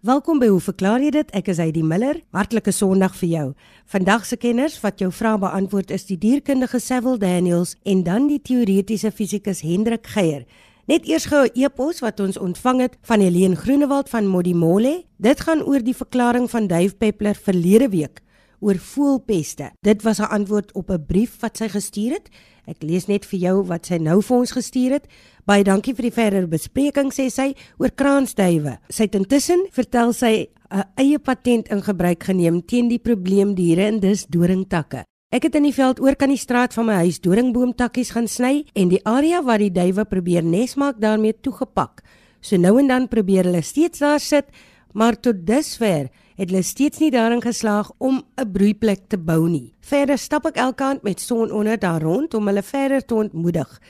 Welkom by Hoe verklaar jy dit? Ek is Heidi Miller. Hartlike Sondag vir jou. Vandag se kenners wat jou vrae beantwoord is die dierkundige Sewil Daniels en dan die teoretiese fisikus Hendrik Geier. Net eers gou 'n e-pos wat ons ontvang het van Helene Groenewald van Modimolle. Dit gaan oor die verklaring van Dave Peppler verlede week oor voelpeste. Dit was 'n antwoord op 'n brief wat sy gestuur het. Ek lees net vir jou wat sy nou vir ons gestuur het. Baie dankie vir die verdere bespreking sê sy oor kraansduwe. Sy het intussen vertel sy 'n eie patent in gebruik geneem teen die probleemdiere en dis doringtakke. Ek het in die veld oor kan die straat van my huis doringboomtakkies gaan sny en die area waar die duwe probeer nes maak daarmee toegepak. So nou en dan probeer hulle steeds daar sit, maar tot dusver het hulle steeds nie daarin geslaag om 'n broeiplek te bou nie. Verder stap ek elke aand met son onder daar rond om hulle verder te ontmoedig.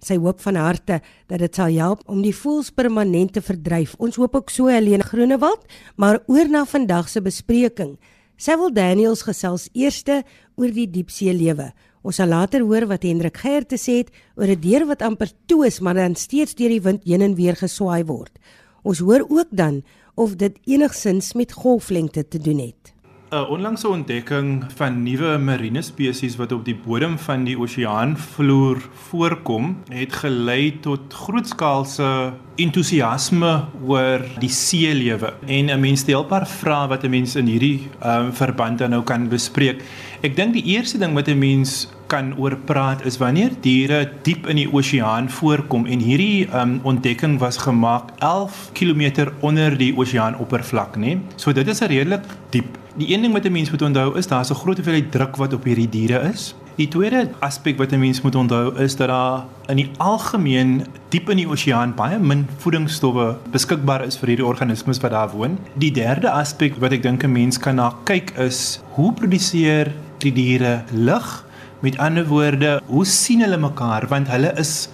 Sy hoop van harte dat dit sal help om die voels permanent te verdryf. Ons hoop ook so Helene Groenewald, maar oor na vandag se bespreking. Sewil Daniels gesels eerste oor die diepsee lewe. Ons sal later hoor wat Hendrik Geier te sê het oor 'n deur wat amper toe is, maar dan steeds deur die wind heen en weer geswaai word. Ons hoor ook dan of dit enigsins met golflengte te doen het. 'n Onlangse ontdekking van nuwe marine spesies wat op die bodem van die oseaanvloer voorkom, het gelei tot grootskaalse entoesiasme oor die seelewe. En 'n mens stel 'n paar vrae wat 'n mens in hierdie um, verband dan nou kan bespreek. Ek dink die eerste ding wat 'n mens kan oor praat is wanneer diere diep in die oseaan voorkom en hierdie um, ontdekking was gemaak 11 km onder die oseaanoppervlak, nê? So dit is 'n redelik diep. Die een ding wat 'n mens moet onthou is daar's 'n groot hoeveelheid druk wat op hierdie diere is. Die tweede aspek wat 'n mens moet onthou is dat daar in die algemeen diep in die oseaan baie min voedingsstowwe beskikbaar is vir hierdie organismes wat daar woon. Die derde aspek wat ek dink 'n mens kan na kyk is hoe produseer die diere lig Met ander woorde, hoe sien hulle mekaar want hulle is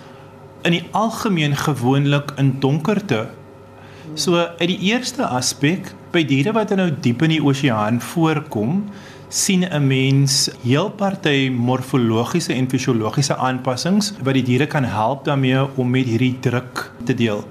in die algemeen gewoonlik in donkerte. So uit die eerste aspek by diere wat nou diep in die oseaan voorkom, sien 'n mens heel party morfologiese en fisiologiese aanpassings wat die diere kan help daarmee om met hierdie druk te deel.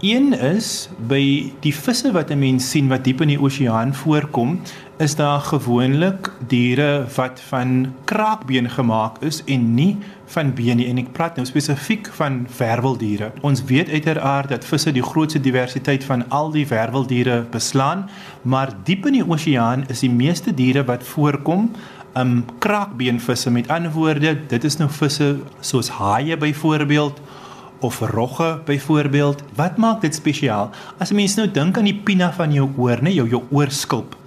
Een is by die visse wat 'n mens sien wat diep in die oseaan voorkom, is daar gewoonlik diere wat van kraakbeen gemaak is en nie van been nie en ek praat nou spesifiek van werveldiere. Ons weet uiteraard dat visse die grootste diversiteit van al die werveldiere beslaan, maar diep in die oseaan is die meeste diere wat voorkom um kraakbeenvisse met ander woorde, dit is nou visse soos haie byvoorbeeld of rogge byvoorbeeld. Wat maak dit spesiaal? As 'n mens nou dink aan die pina van jou oor, né, jou jou oorskulp.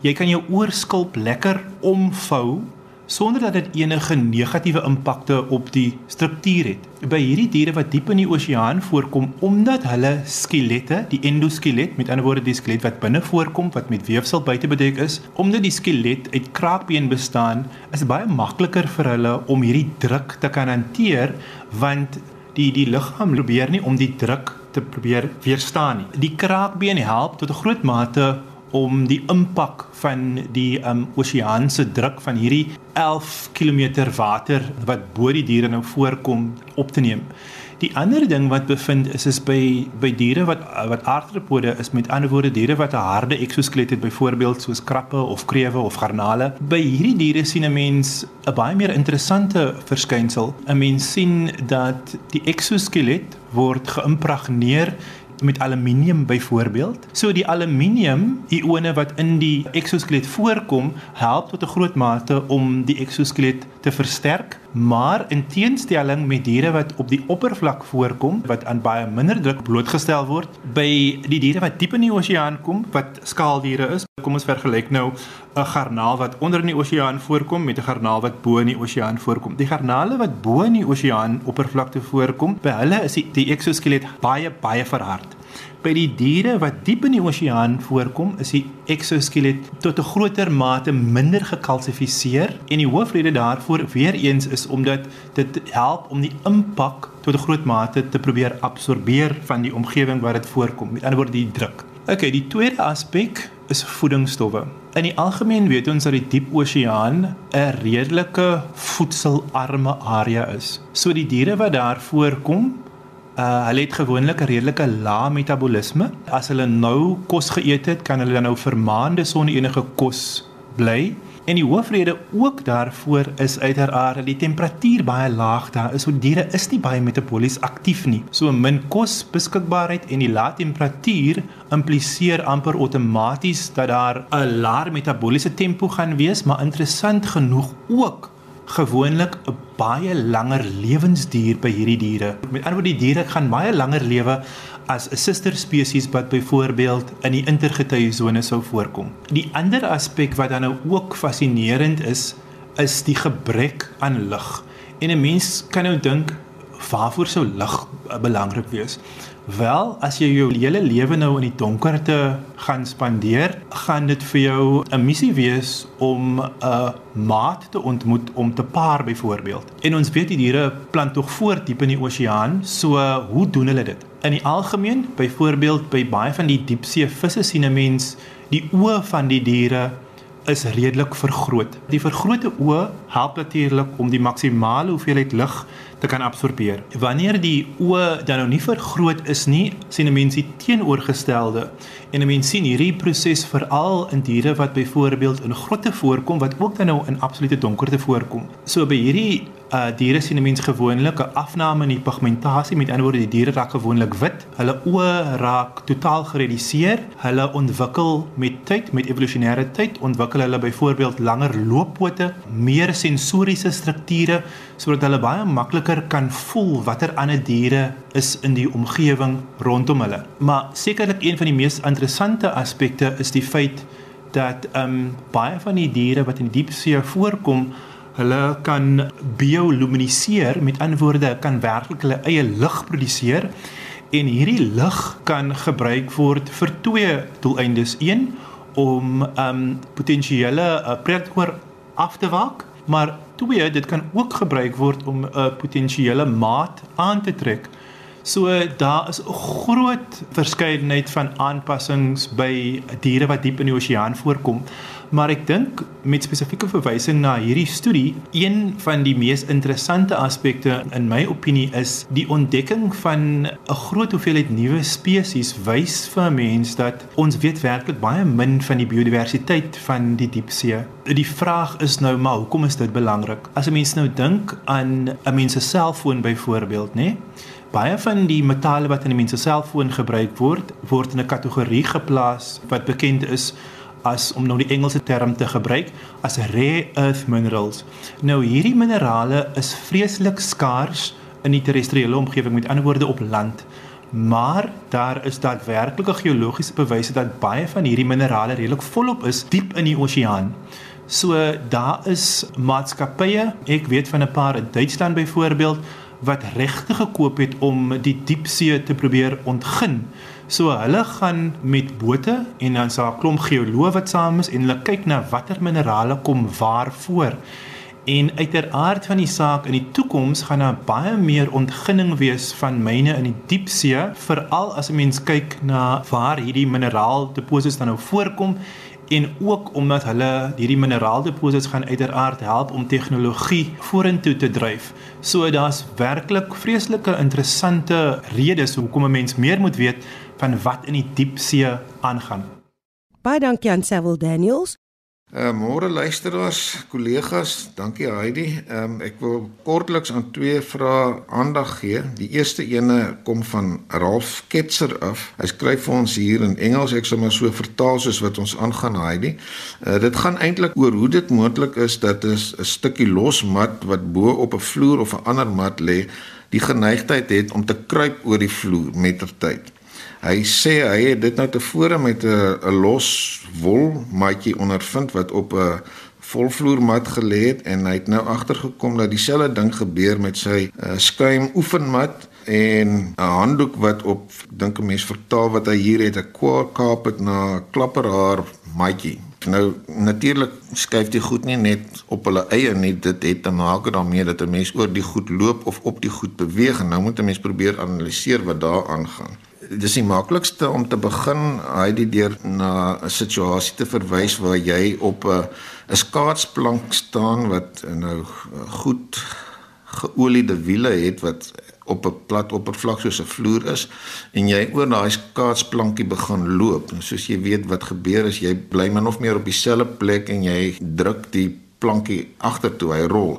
Jy kan jou oorskulp lekker omvou sonder dat dit enige negatiewe impakte op die struktuur het. By hierdie diere wat diep in die oseaan voorkom omdat hulle skelette, die endoskelet, met ander woorde die skelet wat binne voorkom wat met weefsel buite bedek is, omdat die skelet uit kraakbeen bestaan, is baie makliker vir hulle om hierdie druk te kan hanteer want die die liggaam probeer nie om die druk te probeer weerstaan nie. Die kraakbeen help tot 'n groot mate om die impak van die um, oseaanse druk van hierdie 11 km water wat bo die diere nou voorkom op te neem. Die ander ding wat bevind is is by by diere wat wat aardropode is met ander woorde diere wat 'n harde eksoskelet het byvoorbeeld soos krappe of krewe of garnale. By hierdie diere sien 'n mens 'n baie meer interessante verskynsel. 'n Mens sien dat die eksoskelet word geïmpregneer met aluminium byvoorbeeld. So die aluminium ione wat in die eksoskelet voorkom, help tot 'n groot mate om die eksoskelet te versterk, maar in teenstelling met diere wat op die oppervlak voorkom wat aan baie minder druk blootgestel word, by die diere wat diep in die oseaan kom, wat skaaldiere is, kom ons vergelyk nou 'n garnaal wat onder in die oseaan voorkom met 'n garnaal wat bo in die oseaan voorkom. Die garnale wat bo in die oseaan oppervlakte voorkom, by hulle is die, die eksoskelet baie baie verhard. By die diere wat diep in die oseaan voorkom, is die eksoskelet tot 'n groter mate minder gekalsifiseer en die hoofrede daarvoor weer eens is omdat dit help om die impak tot 'n groot mate te probeer absorbeer van die omgewing waar dit voorkom. Met ander woorde die druk. OK, die tweede aspek is voedingsstowwe. In die algemeen weet ons dat die diep oseaan 'n redelike voedselarme area is. So die diere wat daar voorkom, Uh hulle het gewoonlik 'n redelike lae metabolisme. As hulle nou kos geëet het, kan hulle dan nou vir maande sonder enige kos bly. En die hoofrede ook daarvoor is uiteraard dat die temperatuur baie laag daar is. So diere is nie baie metabolies aktief nie. So min kos beskikbaarheid en die lae temperatuur impliseer amper outomaties dat daar 'n laer metaboliese tempo gaan wees, maar interessant genoeg ook gewoonlik 'n baie langer lewensduur by hierdie diere. Met ander woorde die diere gaan baie langer lewe as 'n suster spesies wat byvoorbeeld in die intergetiesone sou voorkom. Die ander aspek wat dan nou ook fascinerend is, is die gebrek aan lig. En 'n mens kan nou dink waarvoor sou lig belangrik wees? Wel, as jy jou hele lewe nou in die donkerte gaan spandeer, gaan dit vir jou 'n missie wees om 'n maat te ontmoet om te paar byvoorbeeld. En ons weet die diere plant tog voort diep in die oseaan, so hoe doen hulle dit? In die algemeen, byvoorbeeld by baie van die diepsee visse sien 'n mens die oë van die diere is redelik vergroot. Die vergrote oë help natuurlik om die maksimale hoeveelheid lig te kan absorbeer. Wanneer die oë dan nou nie vergroot is nie, sien 'n mens die teenoorgestelde. En 'n mens sien hierdie proses veral in diere wat byvoorbeeld in grotte voorkom wat ook dan nou in absolute donkerte voorkom. So by hierdie uh diere sien 'n mens gewoonlik 'n afname in die pigmentasie, met ander woorde die diere raak gewoonlik wit. Hulle oë raak totaal gereduseer. Hulle ontwikkel met tyd, met evolusionêre tyd, ontwikkel hulle byvoorbeeld langer looppote, meer sensoriese strukture sodat hulle baie makliker kan voel watter ander diere is in die omgewing rondom hulle. Maar sekerlik een van die mees interessante aspekte is die feit dat ehm um, baie van die diere wat in die diepsee voorkom Hulle kan bioluminiseer, met ander woorde, kan werklik hulle eie lig produseer en hierdie lig kan gebruik word vir twee doeleindes. Een om ehm um, potensiële uh, predator af te waak, maar twee, dit kan ook gebruik word om 'n uh, potensiële maat aan te trek. So daar is 'n groot verskeidenheid van aanpassings by diere wat diep in die oseaan voorkom. Maar ek dink met spesifieke verwysing na hierdie studie, een van die mees interessante aspekte in my opinie is die ontdekking van 'n groot hoeveelheid nuwe spesies wys vir mense dat ons weet werklik baie min van die biodiversiteit van die diepsee. Die vraag is nou maar hoekom is dit belangrik? As 'n mens nou dink aan 'n mens se selfoon byvoorbeeld, nê? Baie van die metale wat in 'n mens se selfoon gebruik word, word in 'n kategorie geplaas wat bekend is as om nou die Engelse term te gebruik as rare earth minerals. Nou hierdie minerale is vreeslik skaars in die terrestriële omgewing met ander woorde op land. Maar daar is daadwerklike geologiese bewyse dat baie van hierdie minerale redelik volop is diep in die oseaan. So daar is maatskappye, ek weet van 'n paar in Duitsland byvoorbeeld wat regte gekoop het om die diepsee te probeer ontgin. So hulle gaan met bote en dan sa 'n klomp geoloë wat saam is en hulle kyk na watter minerale kom waar voor. En uiteraard van die saak in die toekoms gaan daar baie meer ontginning wees van myne in die diepsee, veral as 'n mens kyk na waar hierdie mineraaldeposits dan nou voorkom en ook omdat hulle hierdie mineraaldeposits gaan uiteraard help om tegnologie vorentoe te dryf. So daar's werklik vreeslike interessante redes hoekom 'n mens meer moet weet van wat in die diepsee aangaan. Baie dankie aan Sewil Daniels. Uh môre luisteraars, kollegas, dankie Heidi. Ehm um, ek wil kortliks aan twee vrae aandag gee. Die eerste ene kom van Ralph Ketzer af. Hy skryf vir ons hier in Engels. Ek sal maar so vertaal soos wat ons aangaan Heidi. Uh dit gaan eintlik oor hoe dit moontlik is dat 'n stukkie los mat wat bo op 'n vloer of 'n ander mat lê, die geneigtheid het om te kruip oor die vloer mettertyd. Hy sê hy het dit nou tevore met 'n 'n los wol matjie ondervind wat op 'n volvloermat gelê het en hy het nou agtergekom dat dieselfde ding gebeur met sy uh, skuim oefenmat en 'n handdoek wat op dink 'n mens vertaal wat hy hier het 'n kaap het na klapperhaar matjie. Nou natuurlik skuif die goed nie net op hulle eie nie, dit het te maak daarmee dat 'n mens oor die goed loop of op die goed beweeg en nou moet 'n mens probeer analiseer wat daar aangaan dis die maklikste om te begin hy die deur na 'n situasie te verwys waar jy op 'n skaatsplank staan wat nou goed geoliede wiele het wat op 'n plat oppervlak soos 'n vloer is en jy oor daai skaatsplankie begin loop. En soos jy weet wat gebeur is jy bly min of meer op dieselfde plek en jy druk die plankie agtertoe, hy rol.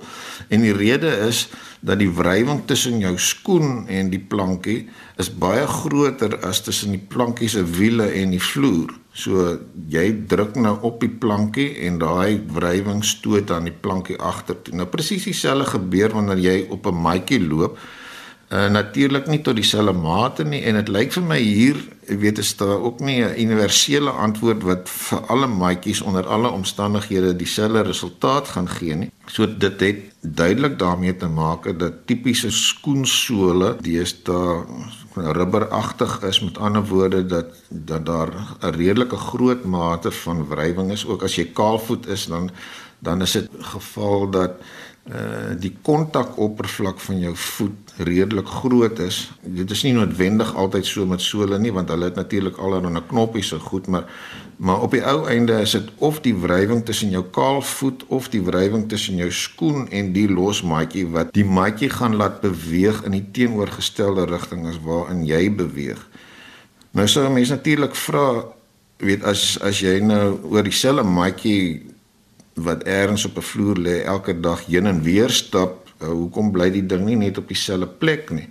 En die rede is dat die wrywing tussen jou skoen en die plankie is baie groter as tussen die plankie se wiele en die vloer. So jy druk nou op die plankie en daai wrywing stoot aan die plankie agtertoe. Nou presies dieselfde gebeur wanneer jy op 'n maatjie loop. Uh, natuurlik nie tot dieselfde mate nie en dit lyk vir my hier weet is daar ook nie 'n universele antwoord wat vir alle maatjies onder alle omstandighede dieselfde resultaat gaan gee nie. So dit het duidelik daarmee te maak dat tipiese skoensole deesdae rubberagtig is met ander woorde dat dat daar 'n redelike groot mate van wrywing is ook as jy kaalvoet is dan dan is dit geval dat uh die kontakoppervlak van jou voet redelik groot is. Dit is nie noodwendig altyd so met sole nie want hulle het natuurlik allerlei knoppies so goed, maar maar op die ou einde is dit of die wrywing tussen jou kaalvoet of die wrywing tussen jou skoen en die losmaatjie wat die maatjie gaan laat beweeg in die teenoorgestelde rigting as waarin jy beweeg. Nou sou mens natuurlik vra weet as as jy nou oor dieselfde maatjie wat ergens op 'n vloer lê elke dag heen en weer stap, uh, hoekom bly die ding nie net op dieselfde plek nie?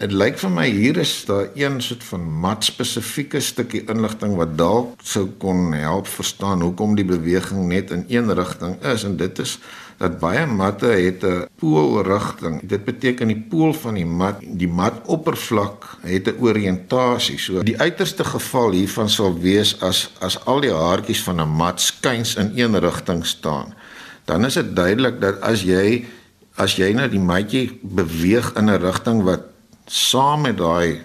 Dit lyk vir my hier is daar een soort van mat spesifieke stukkie inligting wat dalk sou kon help verstaan hoekom die beweging net in een rigting is en dit is dat baie matte het 'n poolrigting. Dit beteken die pool van die mat, die matoppervlak het 'n oriëntasie. So die uiterste geval hiervan sal wees as as al die haartjies van 'n mat skuins in een rigting staan. Dan is dit duidelik dat as jy as jy nou die matjie beweeg in 'n rigting wat saam met daai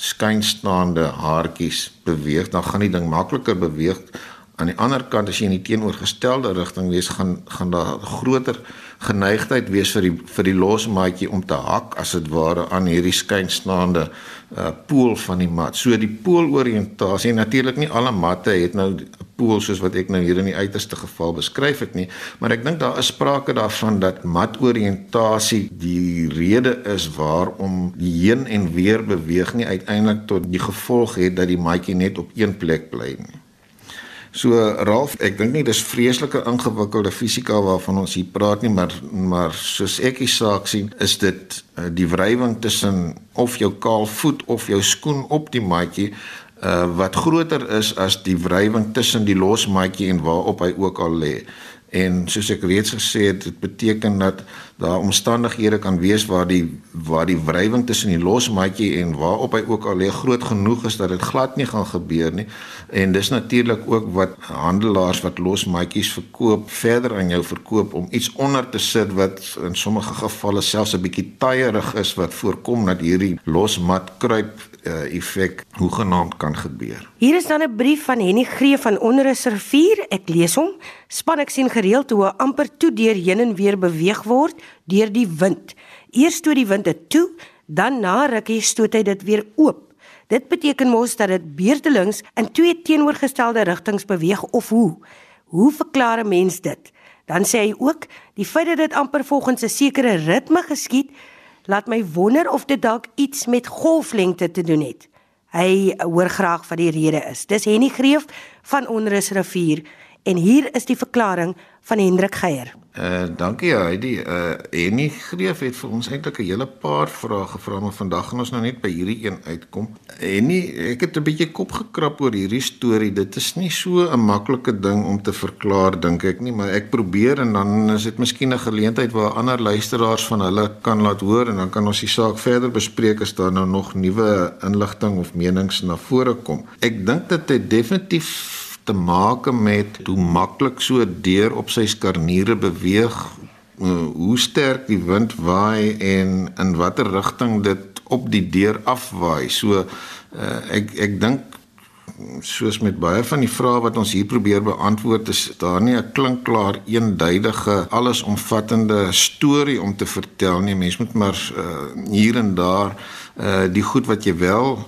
skynstaande haartjies beweeg, dan gaan die ding makliker beweeg aan die ander kant as jy in die teenoorgestelde rigting wees gaan gaan daar groter geneigtheid wees vir die vir die losmaatjie om te hak as dit ware aan hierdie skynstaande uh, pool van die mat. So die pooloriëntasie natuurlik nie alle matte het nou 'n pool soos wat ek nou hier in die uiterste geval beskryf het nie, maar ek dink daar is sprake daarvan dat matoriëntasie die rede is waarom die heen en weer beweeg nie uiteindelik tot die gevolg het dat die matjie net op een plek bly nie. So Ralf, ek dink nie dis vreeslike ingewikkelde fisika waarvan ons hier praat nie, maar maar soos ek die saak sien, is dit uh, die wrywing tussen of jou kaal voet of jou skoen op die maatjie uh, wat groter is as die wrywing tussen die losmaatjie en waarop hy ook al lê. En soos ek reeds gesê het, dit beteken dat daar omstandighede kan wees waar die waar die wrywing tussen die losmaatjie en waarop hy ook al lê groot genoeg is dat dit glad nie gaan gebeur nie. En dis natuurlik ook wat handelaars wat losmaatjies verkoop verder aan jou verkoop om iets onder te sit wat in sommige gevalle selfs 'n bietjie taierig is wat voorkom dat hierdie losmat kruip uh, effek hoegenaamd kan gebeur. Hier is dan 'n brief van Henny Greef van Onderus rivier. Ek lees hom. Span ek sien gereeld hoe amper toe deur heen en weer beweeg word deur die wind. Eers toe die wind dit toe, dan na rukkie stoot hy dit weer oop. Dit beteken mos dat dit beurtelings in twee teenoorgestelde rigtings beweeg of hoe? Hoe verklaar 'n mens dit? Dan sê hy ook, die feit dat dit amper volgens 'n sekere ritme geskied, laat my wonder of dit dalk iets met golflengte te doen het. Hy hoor graag wat die rede is. Dis Henny Greef van Onrus Rivier en hier is die verklaring van Hendrik Geier. Uh dankie Heidi. Uh Henny Greef het vir ons eintlik 'n hele paar vrae gevra, maar vandag gaan ons nou net by hierdie een uitkom. Henny, ek het 'n bietjie kop gekrap oor hierdie storie. Dit is nie so 'n maklike ding om te verklaar dink ek nie, maar ek probeer en dan is dit miskien 'n geleentheid waar ander luisteraars van hulle kan laat hoor en dan kan ons die saak verder bespreek as daar nou nog nuwe inligting of menings na vore kom. Ek dink dit het definitief te maak met hoe maklik so deur op sy skarniere beweeg, eh, hoe sterk die wind waai en in watter rigting dit op die deur afwaai. So uh, ek ek dink soos met baie van die vrae wat ons hier probeer beantwoord is daar nie 'n klinkklaar eenduidige allesomvattende storie om te vertel nie. Mens moet maar uh, hier en daar uh, die goed wat jy wel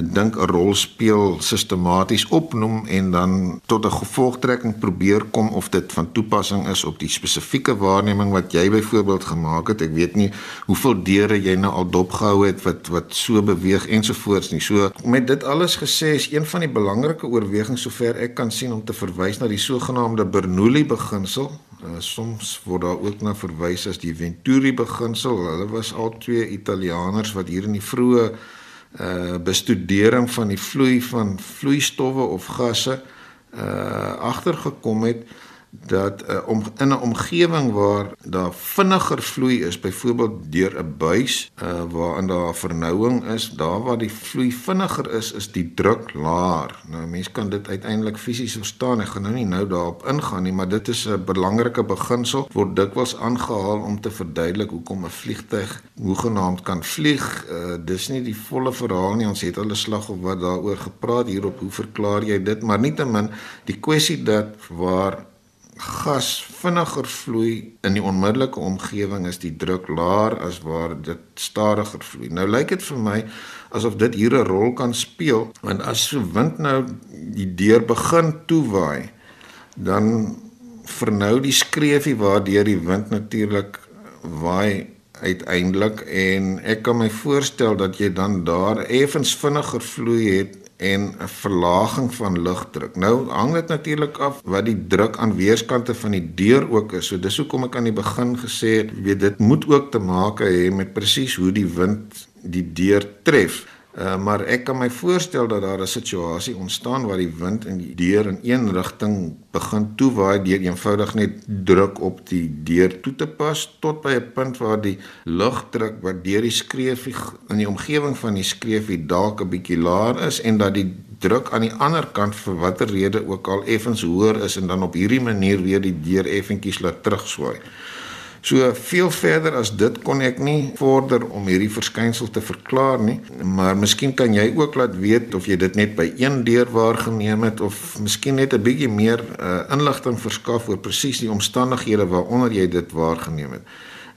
dink 'n rol speel sistematies opnoem en dan tot 'n gevolgtrekking probeer kom of dit van toepassing is op die spesifieke waarneming wat jy byvoorbeeld gemaak het. Ek weet nie hoeveel deure jy nou al dopgehou het wat wat so beweeg ensovoorts nie. So met dit alles gesê is een van die belangrike oorwegings sover ek kan sien om te verwys na die sogenaamde Bernoulli beginsel. Uh, soms word daar ook na verwys as die Venturi beginsel. Hulle was al twee Italianers wat hier in die vroeë uh bestudering van die vloei van vloeistowwe of gasse uh agtergekom het dat uh, om in 'n omgewing waar daar vinniger vloei is, byvoorbeeld deur 'n buis uh, waarin daar vernouing is, daar waar die vloei vinniger is, is die druk laer. Nou mense kan dit uiteindelik fisies verstaan. Ek gaan nou nie nou daarop ingaan nie, maar dit is 'n belangrike beginsel word dikwels aangehaal om te verduidelik hoekom 'n vliegtyg hoegenaamd kan vlieg. Uh, dis nie die volle verhaal nie. Ons het al 'n slag op wat daaroor gepraat hierop. Hoe verklaar jy dit? Maar nietemin die kwessie dat waar gas vinniger vloei in die onmiddellike omgewing is die druk laer as waar dit stadiger vloei. Nou lyk dit vir my asof dit hier 'n rol kan speel want as so wind nou die deur begin toewaai dan vernou die skreefie waardeur die wind natuurlik waai uiteindelik en ek kan my voorstel dat jy dan daar effens vinniger vloei het en 'n verlaging van lugdruk. Nou hang dit natuurlik af wat die druk aan weerskante van die deur ook is. So dis hoekom ek aan die begin gesê het, weet dit moet ook te maak hê met presies hoe die wind die deur tref. Uh, maar ek kan my voorstel dat daar 'n situasie ontstaan waar die wind in die deur in een rigting begin toewaai deur eenvoudig net druk op die deur toe te pas tot by 'n punt waar die lugdruk wat deur die skreefie in die omgewing van die skreefie dalk 'n bietjie laer is en dat die druk aan die ander kant vir watter rede ook al effens hoër is en dan op hierdie manier weer die deur effentjies laat terugswaai. So veel verder as dit kon ek nie vorder om hierdie verskynsel te verklaar nie, maar miskien kan jy ook laat weet of jy dit net by een deur waargeneem het of miskien net 'n bietjie meer uh, inligting verskaf oor presies die omstandighede waaronder jy dit waargeneem het.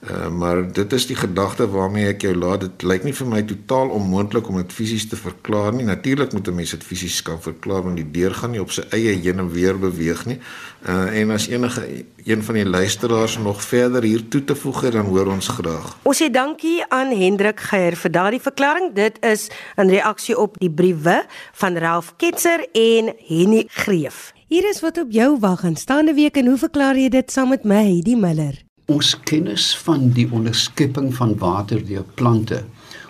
Uh, maar dit is die gedagte waarmee ek jou laat. Dit lyk nie vir my totaal onmoontlik om dit fisies te verklaar nie. Natuurlik moet 'n mens dit fisies kan verklaar want die deur gaan nie op sy eie heen en weer beweeg nie. Uh, en as enige een van die luisteraars nog verder hier toe te voeg het, dan hoor ons graag. Ons sê dankie aan Hendrik Geier vir daardie verklaring. Dit is in reaksie op die briewe van Ralph Ketser en Henny Greef. Hier is wat op jou wag in staande week en hoe verklaar jy dit saam met my, die Miller? Ons kennis van die onderskepping van water deur plante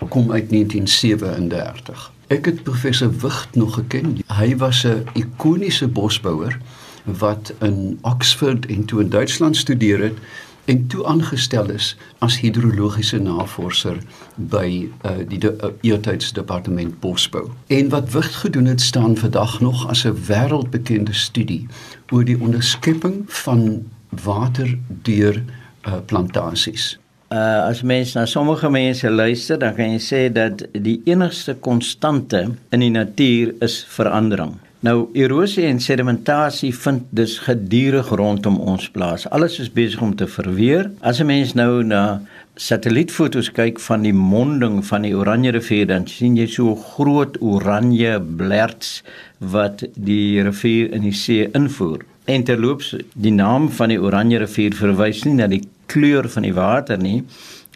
kom uit 1937. Ek het professor Wicht nog geken. Hy was 'n ikoniese bosbouer wat in Oxford en toe in Duitsland studeer het en toe aangestel is as hidrologiese navorser by uh, die uh, Eertydsdepartement Bosbou. En wat Wicht gedoen het staan vandag nog as 'n wêreldbekende studie oor die onderskepping van water deur uh, plantasies. Uh as mens na sommige mense luister, dan kan jy sê dat die enigste konstante in die natuur is verandering. Nou erosie en sedimentasie vind dus gedurig rondom ons plaas. Alles is besig om te verweer. As 'n mens nou na satellietfoto's kyk van die monding van die Oranje rivier, dan sien jy so groot oranje blerts wat die rivier in die see invoer. En terloops, die naam van die Oranje rivier verwys nie na die kleur van die water nie,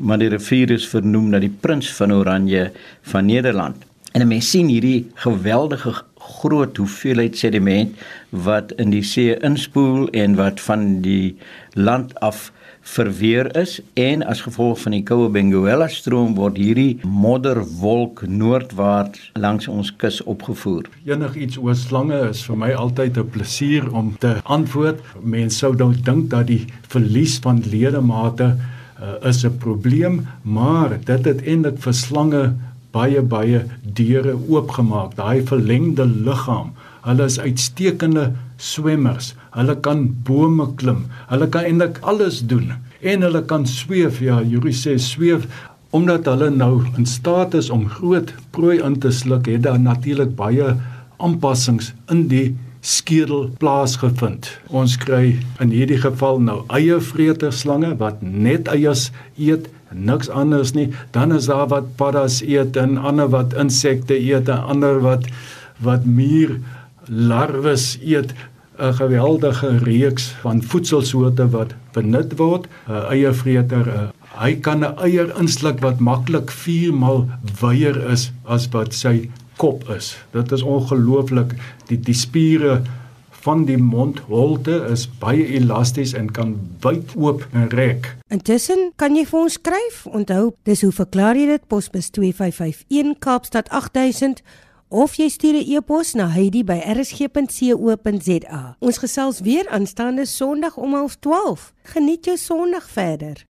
maar die rivier is vernoem na die prins van Oranje van Nederland. En mense sien hierdie geweldige groot hoeveelheid sediment wat in die see inspoel en wat van die land af verweer is en as gevolg van die koue Benguela stroom word hierdie modderwolk noordwaarts langs ons kus opgevoer. Enig iets oor slange is vir my altyd 'n plesier om te antwoord. Mense sou dalk dink dat die verlies van ledemate uh, is 'n probleem, maar dit het eintlik vir slange baie baie deure oopgemaak. Daai verlengde liggaam Hulle is uitstekende swemmers. Hulle kan bome klim. Hulle kan eintlik alles doen en hulle kan sweef. Ja, Yuri sê sweef omdat hulle nou in staat is om groot prooi in te sluk. Het daar natuurlik baie aanpassings in die skedel plaasgevind. Ons kry in hierdie geval nou eiervreterslange wat net eiers eet niks anders nie. Dan is daar wat paddas eet en ander wat insekte eet en ander wat wat muur larwes eet. 'n geweldige reeks van voedselsoorte wat benut word. 'n Eiervreter, hy kan 'n eier insluk wat maklik 4 maal wyer is as wat sy kop is. Dit is ongelooflik. Die die spiere van die mondholte is baie elasties en kan wyd oop en rek. Intussen kan jy vir ons skryf. Onthou, dis hoe verklaar jy dit? Posbus 2551 Kaapstad 8000 of jy stuur 'n e-pos na heidi@rsg.co.za. Ons gesels weer aanstaande Sondag om 12:30. Geniet jou Sondag verder.